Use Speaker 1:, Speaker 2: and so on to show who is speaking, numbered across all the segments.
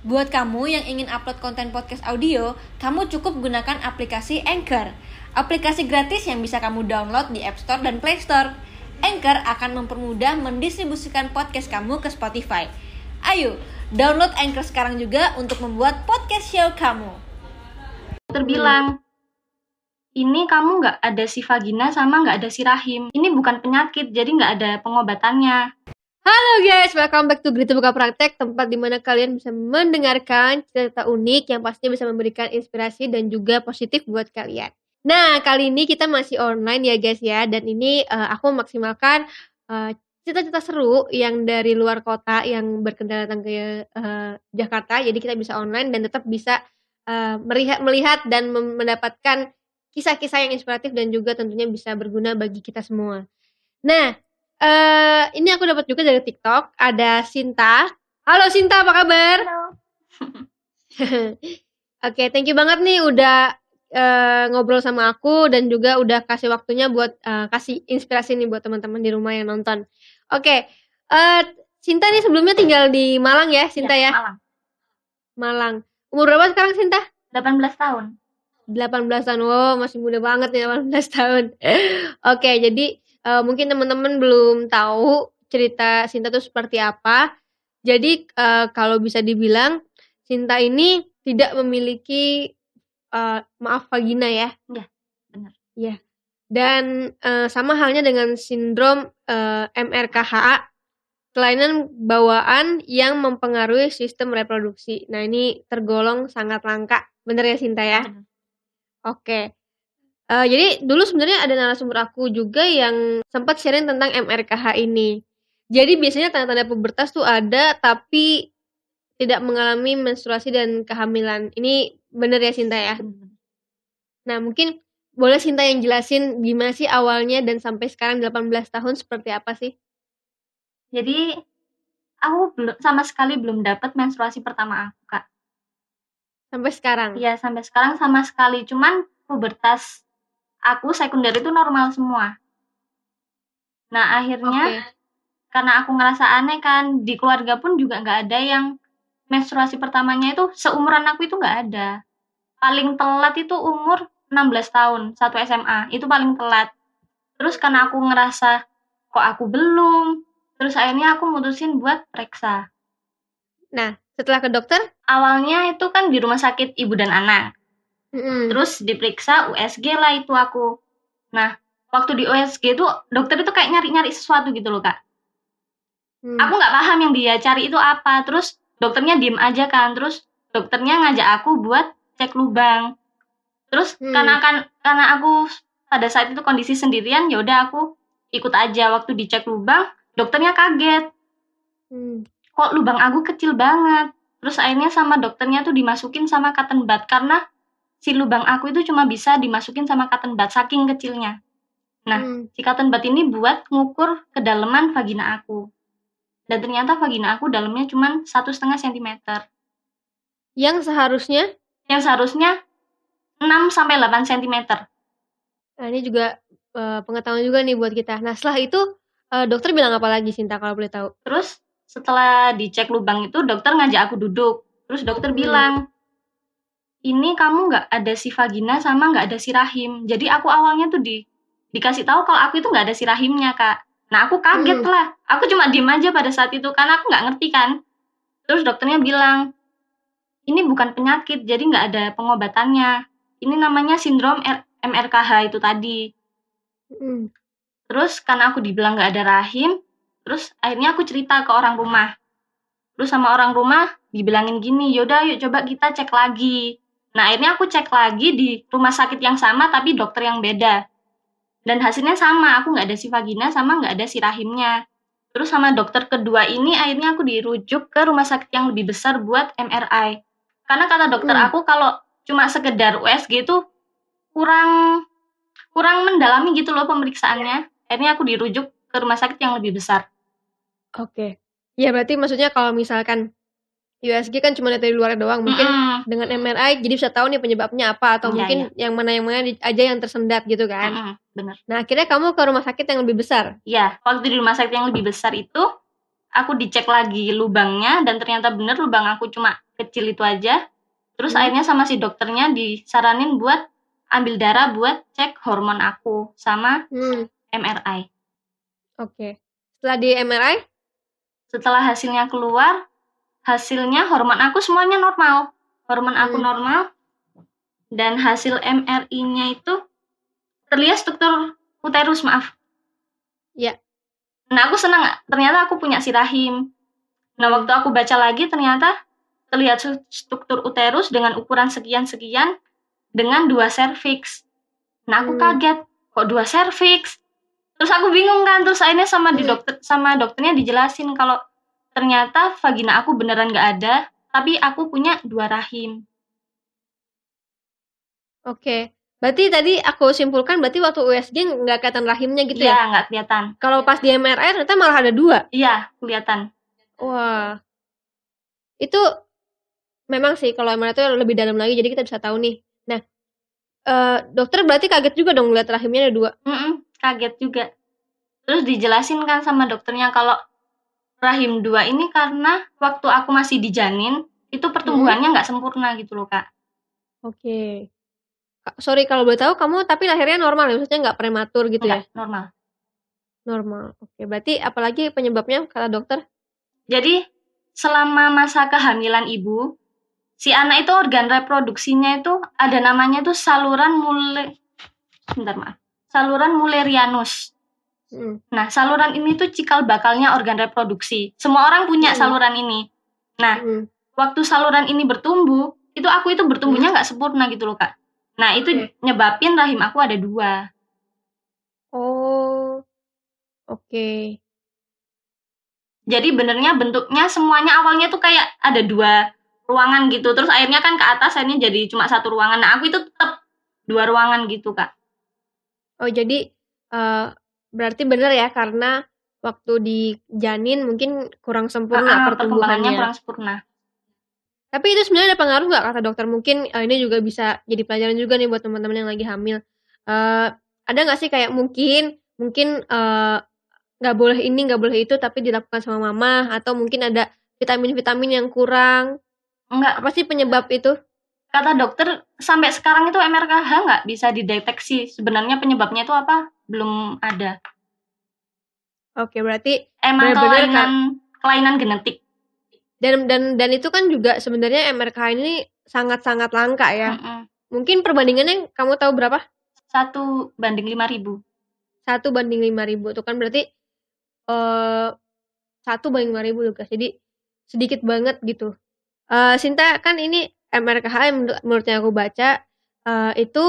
Speaker 1: Buat kamu yang ingin upload konten podcast audio, kamu cukup gunakan aplikasi Anchor. Aplikasi gratis yang bisa kamu download di App Store dan Play Store. Anchor akan mempermudah mendistribusikan podcast kamu ke Spotify. Ayo, download Anchor sekarang juga untuk membuat podcast show kamu.
Speaker 2: Terbilang, ini kamu nggak ada si vagina sama nggak ada si rahim. Ini bukan penyakit, jadi nggak ada pengobatannya.
Speaker 1: Halo guys, welcome back to Gerita Buka Praktek, tempat di mana kalian bisa mendengarkan cerita unik yang pastinya bisa memberikan inspirasi dan juga positif buat kalian. Nah, kali ini kita masih online ya guys ya, dan ini uh, aku memaksimalkan uh, cerita-cerita seru yang dari luar kota yang berkendara datang ke uh, Jakarta, jadi kita bisa online dan tetap bisa uh, melihat, melihat dan mendapatkan kisah-kisah yang inspiratif dan juga tentunya bisa berguna bagi kita semua. Nah, uh, ini aku dapat juga dari TikTok, ada Sinta. Halo Sinta, apa kabar?
Speaker 2: Halo.
Speaker 1: Oke, okay, thank you banget nih udah uh, ngobrol sama aku dan juga udah kasih waktunya buat uh, kasih inspirasi nih buat teman-teman di rumah yang nonton. Oke, okay, uh, Sinta nih sebelumnya tinggal di Malang ya, Sinta ya? ya?
Speaker 2: Malang.
Speaker 1: Malang. Umur berapa sekarang Sinta?
Speaker 2: 18 tahun.
Speaker 1: 18 tahun. Wow, masih muda banget nih 18 tahun. Oke, okay, jadi uh, mungkin teman-teman belum tahu cerita Sinta itu seperti apa. Jadi uh, kalau bisa dibilang Sinta ini tidak memiliki uh, maaf vagina ya.
Speaker 2: Iya, benar.
Speaker 1: Iya. Dan uh, sama halnya dengan sindrom uh, MRKHA, kelainan bawaan yang mempengaruhi sistem reproduksi. Nah, ini tergolong sangat langka. Bener ya Sinta ya? Benar. Oke. Uh, jadi dulu sebenarnya ada narasumber aku juga yang sempat sharing tentang MRKH ini. Jadi biasanya tanda-tanda pubertas tuh ada tapi tidak mengalami menstruasi dan kehamilan. Ini bener ya Sinta ya? Nah mungkin boleh Sinta yang jelasin gimana sih awalnya dan sampai sekarang 18 tahun seperti apa sih?
Speaker 2: Jadi aku belum sama sekali belum dapat menstruasi pertama aku kak.
Speaker 1: Sampai sekarang?
Speaker 2: Iya sampai sekarang sama sekali. Cuman pubertas aku sekunder itu normal semua. Nah akhirnya okay. karena aku ngerasa aneh kan di keluarga pun juga nggak ada yang menstruasi pertamanya itu seumuran aku itu nggak ada. Paling telat itu umur 16 tahun satu SMA itu paling telat. Terus karena aku ngerasa kok aku belum, terus akhirnya aku mutusin buat periksa.
Speaker 1: Nah setelah ke dokter?
Speaker 2: Awalnya itu kan di rumah sakit ibu dan anak. Mm. Terus diperiksa USG lah itu aku. Nah, waktu di USG itu dokter itu kayak nyari-nyari sesuatu gitu loh, Kak. Hmm. Aku nggak paham yang dia cari itu apa. Terus dokternya diem aja kan. Terus dokternya ngajak aku buat cek lubang. Terus hmm. karena kan karena aku pada saat itu kondisi sendirian, ya udah aku ikut aja waktu dicek lubang, dokternya kaget. Hmm. Kok lubang aku kecil banget. Terus akhirnya sama dokternya tuh dimasukin sama cotton bud karena si lubang aku itu cuma bisa dimasukin sama cotton bud saking kecilnya. Nah, hmm. si cotton bud ini buat ngukur kedalaman vagina aku. Dan ternyata vagina aku dalamnya cuma satu setengah sentimeter.
Speaker 1: Yang seharusnya?
Speaker 2: Yang seharusnya 6 sampai 8 sentimeter.
Speaker 1: Nah, ini juga uh, pengetahuan juga nih buat kita. Nah, setelah itu uh, dokter bilang apa lagi Sinta kalau boleh tahu?
Speaker 2: Terus setelah dicek lubang itu dokter ngajak aku duduk. Terus dokter hmm. bilang, ini kamu nggak ada si vagina sama nggak ada si rahim. Jadi aku awalnya tuh di dikasih tahu kalau aku itu nggak ada si rahimnya kak. Nah aku kaget hmm. lah. Aku cuma diem aja pada saat itu karena aku nggak ngerti kan. Terus dokternya bilang ini bukan penyakit jadi nggak ada pengobatannya. Ini namanya sindrom R MRKH itu tadi. Hmm. Terus karena aku dibilang nggak ada rahim, terus akhirnya aku cerita ke orang rumah. Terus sama orang rumah dibilangin gini, yaudah yuk coba kita cek lagi. Nah, akhirnya aku cek lagi di rumah sakit yang sama tapi dokter yang beda. Dan hasilnya sama, aku nggak ada si vagina sama nggak ada si rahimnya. Terus sama dokter kedua ini akhirnya aku dirujuk ke rumah sakit yang lebih besar buat MRI. Karena kata dokter hmm. aku kalau cuma sekedar USG itu kurang kurang mendalami gitu loh pemeriksaannya. Akhirnya aku dirujuk ke rumah sakit yang lebih besar.
Speaker 1: Oke. Okay. Ya berarti maksudnya kalau misalkan USG kan cuma dari luar doang. Mungkin mm-hmm. dengan MRI jadi bisa tahu nih penyebabnya apa atau yeah, mungkin yeah. yang mana yang mana aja yang tersendat gitu kan.
Speaker 2: Mm-hmm, benar.
Speaker 1: Nah, akhirnya kamu ke rumah sakit yang lebih besar.
Speaker 2: Iya, waktu di rumah sakit yang lebih besar itu aku dicek lagi lubangnya dan ternyata benar lubang aku cuma kecil itu aja. Terus
Speaker 1: Hmm.
Speaker 2: akhirnya sama si dokternya disaranin buat ambil darah buat cek hormon aku sama
Speaker 1: Hmm,
Speaker 2: MRI.
Speaker 1: oke. Setelah di MRI?
Speaker 2: Setelah hasilnya keluar, hasilnya hormon aku semuanya normal. Hormon aku
Speaker 1: Hmm.
Speaker 2: normal. Dan hasil MRI-nya itu terlihat struktur uterus, maaf.
Speaker 1: Iya.
Speaker 2: Nah, aku senang. Ternyata aku punya si rahim. Nah,
Speaker 1: Hmm.
Speaker 2: waktu aku baca lagi ternyata terlihat struktur uterus dengan ukuran sekian-sekian dengan dua serviks. Nah, aku
Speaker 1: Hmm.
Speaker 2: kaget. Kok dua serviks? Terus aku bingung kan. Terus akhirnya sama di
Speaker 1: Hmm.
Speaker 2: dokter sama dokternya dijelasin kalau ternyata vagina aku beneran nggak ada, tapi aku punya dua rahim.
Speaker 1: Oke. Berarti tadi aku simpulkan berarti waktu USG nggak kelihatan rahimnya gitu ya?
Speaker 2: Iya, nggak kelihatan.
Speaker 1: Kalau pas di MRI ternyata malah ada dua.
Speaker 2: Iya, kelihatan.
Speaker 1: Wah. Itu memang sih kalau MRI itu lebih dalam lagi jadi kita bisa tahu nih. Nah, eh, dokter berarti kaget juga dong lihat rahimnya ada dua.
Speaker 2: Mm-mm, kaget juga. Terus dijelasin kan sama dokternya kalau rahim dua ini karena waktu aku masih di janin itu pertumbuhannya nggak sempurna gitu loh kak.
Speaker 1: Oke. Kak, sorry kalau boleh tahu kamu tapi lahirnya normal ya? Maksudnya nggak prematur gitu ya?
Speaker 2: Nggak normal.
Speaker 1: Normal. Oke. Berarti apalagi penyebabnya kata dokter?
Speaker 2: Jadi selama masa kehamilan ibu, si anak itu organ reproduksinya itu ada namanya tuh saluran mule, bentar maaf, saluran Mullerianus.
Speaker 1: Hmm.
Speaker 2: Nah, saluran ini tuh cikal bakalnya organ reproduksi. Semua orang punya
Speaker 1: Hmm.
Speaker 2: saluran ini. Nah,
Speaker 1: Hmm.
Speaker 2: waktu saluran ini bertumbuh, itu aku itu bertumbuhnya nggak sempurna gitu loh kak. Nah itu
Speaker 1: Oke.
Speaker 2: nyebabin rahim aku ada dua.
Speaker 1: Oh. Oke.
Speaker 2: Jadi benernya bentuknya semuanya awalnya tuh kayak ada dua ruangan gitu. Terus akhirnya kan ke atas akhirnya jadi cuma satu ruangan. Nah aku itu tetap dua ruangan gitu kak.
Speaker 1: Oh, jadi eh, berarti benar ya karena waktu di janin mungkin kurang sempurna
Speaker 2: Ah, ah,
Speaker 1: pertumbuhannya.
Speaker 2: perkembangannya kurang sempurna.
Speaker 1: Tapi itu sebenarnya ada pengaruh nggak kata dokter? Mungkin eh, ini juga bisa jadi pelajaran juga nih buat teman-teman yang lagi hamil. Eh, ada nggak sih kayak mungkin mungkin eh, nggak boleh ini nggak boleh itu tapi dilakukan sama mama atau mungkin ada vitamin-vitamin yang kurang
Speaker 2: Enggak,
Speaker 1: apa sih penyebab itu?
Speaker 2: kata dokter sampai sekarang itu MRKH nggak bisa dideteksi. Sebenarnya penyebabnya itu apa? Belum ada.
Speaker 1: Oke berarti
Speaker 2: Emang
Speaker 1: Bener-bener
Speaker 2: kelainan kelainan genetik.
Speaker 1: dan dan dan itu kan juga sebenarnya MRK ini sangat-sangat langka ya.
Speaker 2: Mm-mm.
Speaker 1: Mungkin perbandingannya kamu tahu berapa?
Speaker 2: Satu banding lima ribu.
Speaker 1: Satu banding lima ribu itu kan berarti eh satu banding lima ribu Lukas. Jadi sedikit banget gitu. Eh Sinta kan ini MRKH menurut, yang aku baca eh, itu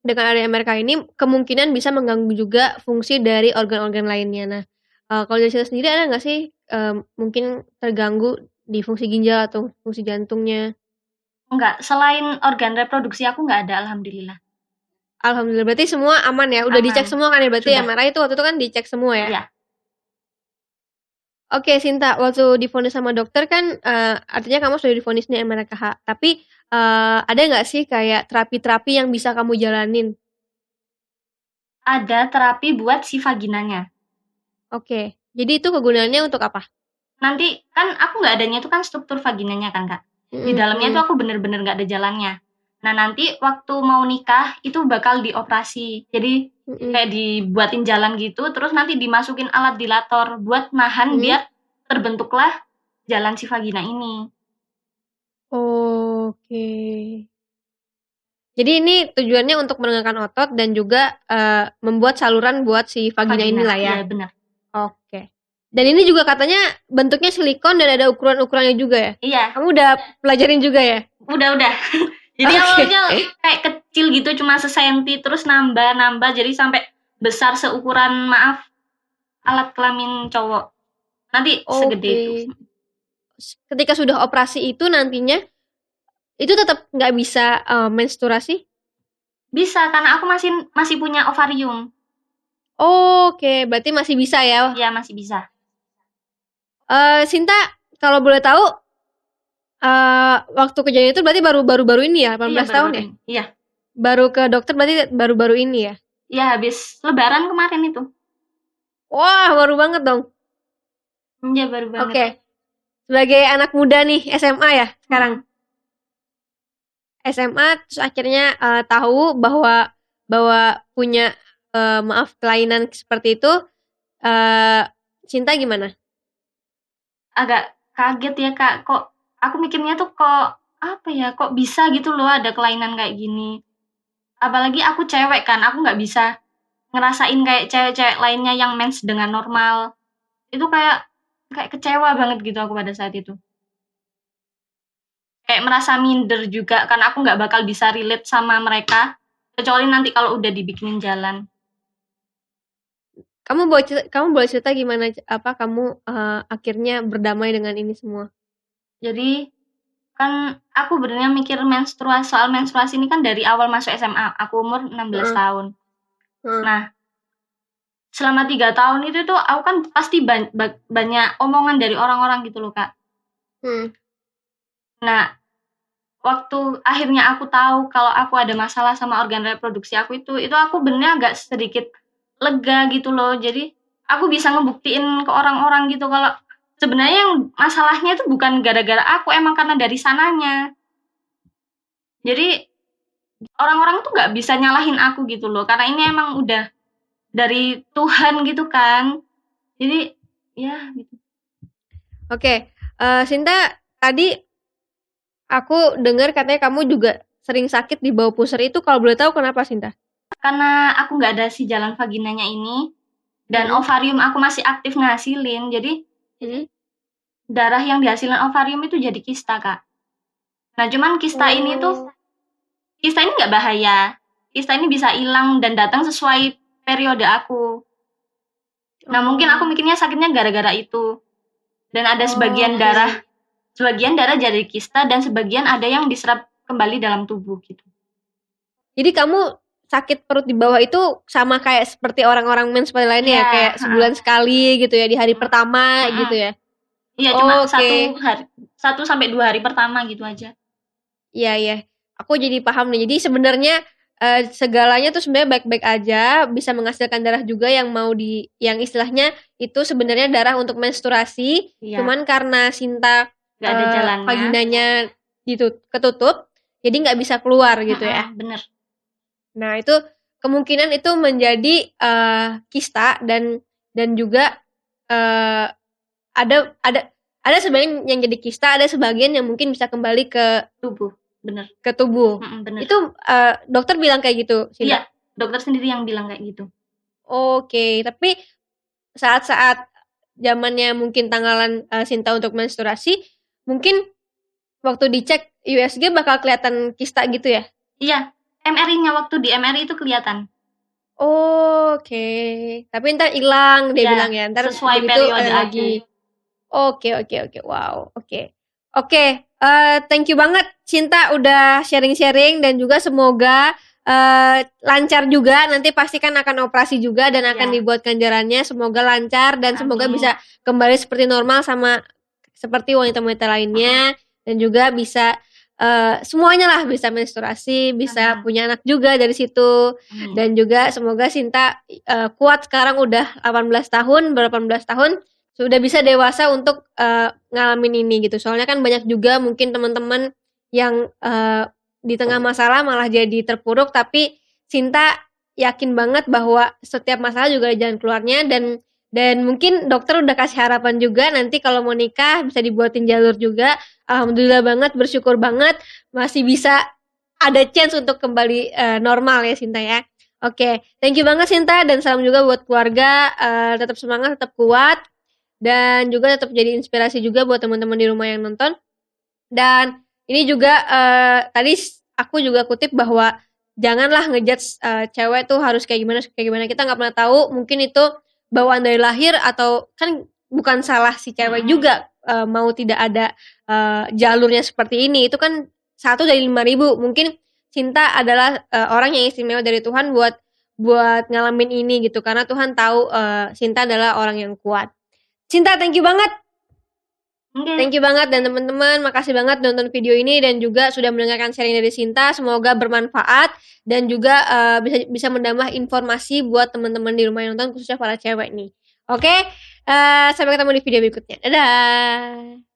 Speaker 1: dengan ada MRK ini kemungkinan bisa mengganggu juga fungsi dari organ-organ lainnya. Nah, eh, kalau dari sendiri ada nggak sih eh, mungkin terganggu di fungsi ginjal atau fungsi jantungnya?
Speaker 2: Enggak, selain organ reproduksi aku nggak ada, alhamdulillah.
Speaker 1: Alhamdulillah berarti semua aman ya. Udah
Speaker 2: Aman.
Speaker 1: dicek semua kan ya berarti
Speaker 2: Sudah.
Speaker 1: MRI itu waktu itu kan dicek semua ya.
Speaker 2: Iya.
Speaker 1: Oke Sinta, waktu divonis sama dokter kan eh, artinya kamu sudah divonis nih MRKH. Tapi eh, ada nggak sih kayak terapi-terapi yang bisa kamu jalanin?
Speaker 2: Ada terapi buat si vaginanya.
Speaker 1: Oke, jadi itu kegunaannya untuk apa?
Speaker 2: Nanti kan aku nggak adanya itu kan struktur vaginanya kan kak. Di dalamnya itu aku bener-bener nggak ada jalannya. Nah nanti waktu mau nikah itu bakal dioperasi. Jadi
Speaker 1: Mm-mm.
Speaker 2: kayak dibuatin jalan gitu, terus nanti dimasukin alat dilator buat nahan
Speaker 1: Hmm.
Speaker 2: biar terbentuklah jalan si vagina ini.
Speaker 1: Oke. Jadi ini tujuannya untuk menenangkan otot dan juga eh, membuat saluran buat si vagina, inilah ya.
Speaker 2: Iya benar.
Speaker 1: Oke. Dan ini juga katanya bentuknya silikon dan ada ukuran-ukurannya juga ya.
Speaker 2: Iya,
Speaker 1: Kamu udah pelajarin juga ya?
Speaker 2: udah udah. jadi
Speaker 1: Oke.
Speaker 2: awalnya kayak kecil gitu cuma sesenti terus nambah nambah jadi sampai besar seukuran maaf alat kelamin cowok. Nanti segede
Speaker 1: Oke.
Speaker 2: itu.
Speaker 1: Ketika sudah operasi itu nantinya itu tetap nggak bisa eh, menstruasi?
Speaker 2: Bisa karena aku masih masih punya ovarium.
Speaker 1: Oke, berarti masih bisa ya.
Speaker 2: Ya masih bisa.
Speaker 1: Eh Sinta, kalau boleh tahu eh waktu kejadian itu berarti baru baru baru ini ya, 18
Speaker 2: Iya,
Speaker 1: tahun ya?
Speaker 2: baru-baru ini. Iya.
Speaker 1: Baru ke dokter berarti baru-baru ini ya?
Speaker 2: Ya habis lebaran kemarin itu.
Speaker 1: Wah, baru banget dong.
Speaker 2: Iya baru banget.
Speaker 1: Oke. sebagai anak muda nih SMA ya sekarang. SMA terus akhirnya uh, tahu bahwa bahwa punya uh, maaf kelainan seperti itu uh, cinta gimana?
Speaker 2: Agak kaget ya kak, kok aku mikirnya tuh kok apa ya, kok bisa gitu loh ada kelainan kayak gini. Apalagi aku cewek kan, aku nggak bisa ngerasain kayak cewek-cewek lainnya yang mens dengan normal. Itu kayak kayak kecewa banget gitu aku pada saat itu kayak merasa minder juga karena aku nggak bakal bisa relate sama mereka kecuali nanti kalau udah dibikinin jalan
Speaker 1: kamu boleh cerita, kamu boleh cerita gimana apa kamu uh, akhirnya berdamai dengan ini semua
Speaker 2: jadi kan aku benernya mikir menstruasi soal menstruasi ini kan dari awal masuk SMA aku umur 16 hmm. tahun hmm. nah selama tiga tahun itu tuh aku kan pasti ba ba banyak omongan dari orang-orang gitu loh kak hmm. nah waktu akhirnya aku tahu kalau aku ada masalah sama organ reproduksi aku itu itu aku benernya agak sedikit lega gitu loh. Jadi aku bisa ngebuktiin ke orang-orang gitu kalau sebenarnya yang masalahnya itu bukan gara-gara aku emang karena dari sananya. Jadi orang-orang tuh nggak bisa nyalahin aku gitu loh karena ini emang udah dari Tuhan gitu kan. Jadi ya gitu.
Speaker 1: Oke okay. uh, eh, Sinta tadi Aku dengar katanya kamu juga sering sakit di bawah pusar itu kalau boleh tahu kenapa Sinta?
Speaker 2: Karena aku nggak ada si jalan vaginanya ini dan hmm. ovarium aku masih aktif ngasilin jadi hmm. darah yang dihasilkan ovarium itu jadi kista kak. Nah cuman kista oh. ini tuh kista ini nggak bahaya. Kista ini bisa hilang dan datang sesuai periode aku. Nah mungkin aku mikirnya sakitnya gara-gara itu dan ada sebagian oh, darah Sebagian darah jadi kista dan sebagian ada yang diserap kembali dalam tubuh gitu.
Speaker 1: Jadi kamu sakit perut di bawah itu sama kayak seperti orang-orang mens seperti lainnya yeah, ya iya, kayak sebulan sekali gitu ya di hari uh, pertama uh, gitu ya.
Speaker 2: Iya, cuma okay. satu hari satu sampai dua hari pertama gitu aja.
Speaker 1: Iya, iya. Aku jadi paham nih. Jadi sebenarnya uh, segalanya tuh sebenarnya baik-baik aja, bisa menghasilkan darah juga yang mau di yang istilahnya itu sebenarnya darah untuk menstruasi. Iya. Cuman karena Sinta
Speaker 2: nggak ada uh, jalannya.
Speaker 1: vaginanya itu ketutup jadi nggak bisa keluar gitu ya.
Speaker 2: Bener.
Speaker 1: Nah itu kemungkinan itu menjadi uh, kista dan dan juga uh, ada ada ada sebagian yang jadi kista ada sebagian yang mungkin bisa kembali ke
Speaker 2: tubuh bener.
Speaker 1: ke tubuh.
Speaker 2: Bener.
Speaker 1: itu uh, dokter bilang kayak gitu
Speaker 2: iya dokter sendiri yang bilang kayak gitu.
Speaker 1: Oke okay. tapi saat-saat zamannya mungkin tanggalan uh, Sinta untuk menstruasi mungkin waktu dicek USG bakal kelihatan kista gitu ya?
Speaker 2: Iya, MRI-nya waktu di MRI itu kelihatan.
Speaker 1: Oh, Oke, okay. tapi ntar hilang dia ya, bilang ya, ntar
Speaker 2: sesuai periode lagi.
Speaker 1: Oke, oke, oke, wow, oke, okay. oke. Okay. Uh, eh, thank you banget Cinta udah sharing-sharing dan juga semoga uh, lancar juga. Nanti pastikan akan operasi juga dan akan ya. dibuat ganjarannya. Semoga lancar dan Amin. semoga bisa kembali seperti normal sama seperti wanita-wanita lainnya dan juga bisa uh, semuanya lah bisa menstruasi, bisa uh-huh. punya anak juga dari situ uh-huh. dan juga semoga Sinta uh, kuat sekarang udah 18 tahun, ber 18 tahun sudah bisa dewasa untuk uh, ngalamin ini gitu. Soalnya kan banyak juga mungkin teman-teman yang uh, di tengah masalah malah jadi terpuruk tapi Sinta yakin banget bahwa setiap masalah juga ada jalan keluarnya dan dan mungkin dokter udah kasih harapan juga nanti kalau mau nikah bisa dibuatin jalur juga. Alhamdulillah banget, bersyukur banget masih bisa ada chance untuk kembali uh, normal ya Sinta ya. Oke, okay. thank you banget Sinta dan salam juga buat keluarga. Uh, tetap semangat, tetap kuat dan juga tetap jadi inspirasi juga buat teman-teman di rumah yang nonton. Dan ini juga uh, tadi aku juga kutip bahwa janganlah ngejudge uh, cewek tuh harus kayak gimana kayak gimana kita nggak pernah tahu mungkin itu bawaan dari lahir atau kan bukan salah si cewek hmm. juga uh, mau tidak ada uh, jalurnya seperti ini. Itu kan satu dari lima ribu. Mungkin cinta adalah uh, orang yang istimewa dari Tuhan buat buat ngalamin ini gitu. Karena Tuhan tahu uh, cinta adalah orang yang kuat. Cinta thank you banget Okay. Thank you banget dan teman-teman, makasih banget nonton video ini dan juga sudah mendengarkan sharing dari Sinta. Semoga bermanfaat dan juga uh, bisa bisa menambah informasi buat teman-teman di rumah yang nonton khususnya para cewek nih. Oke, okay? uh, eh, sampai ketemu di video berikutnya. Dadah.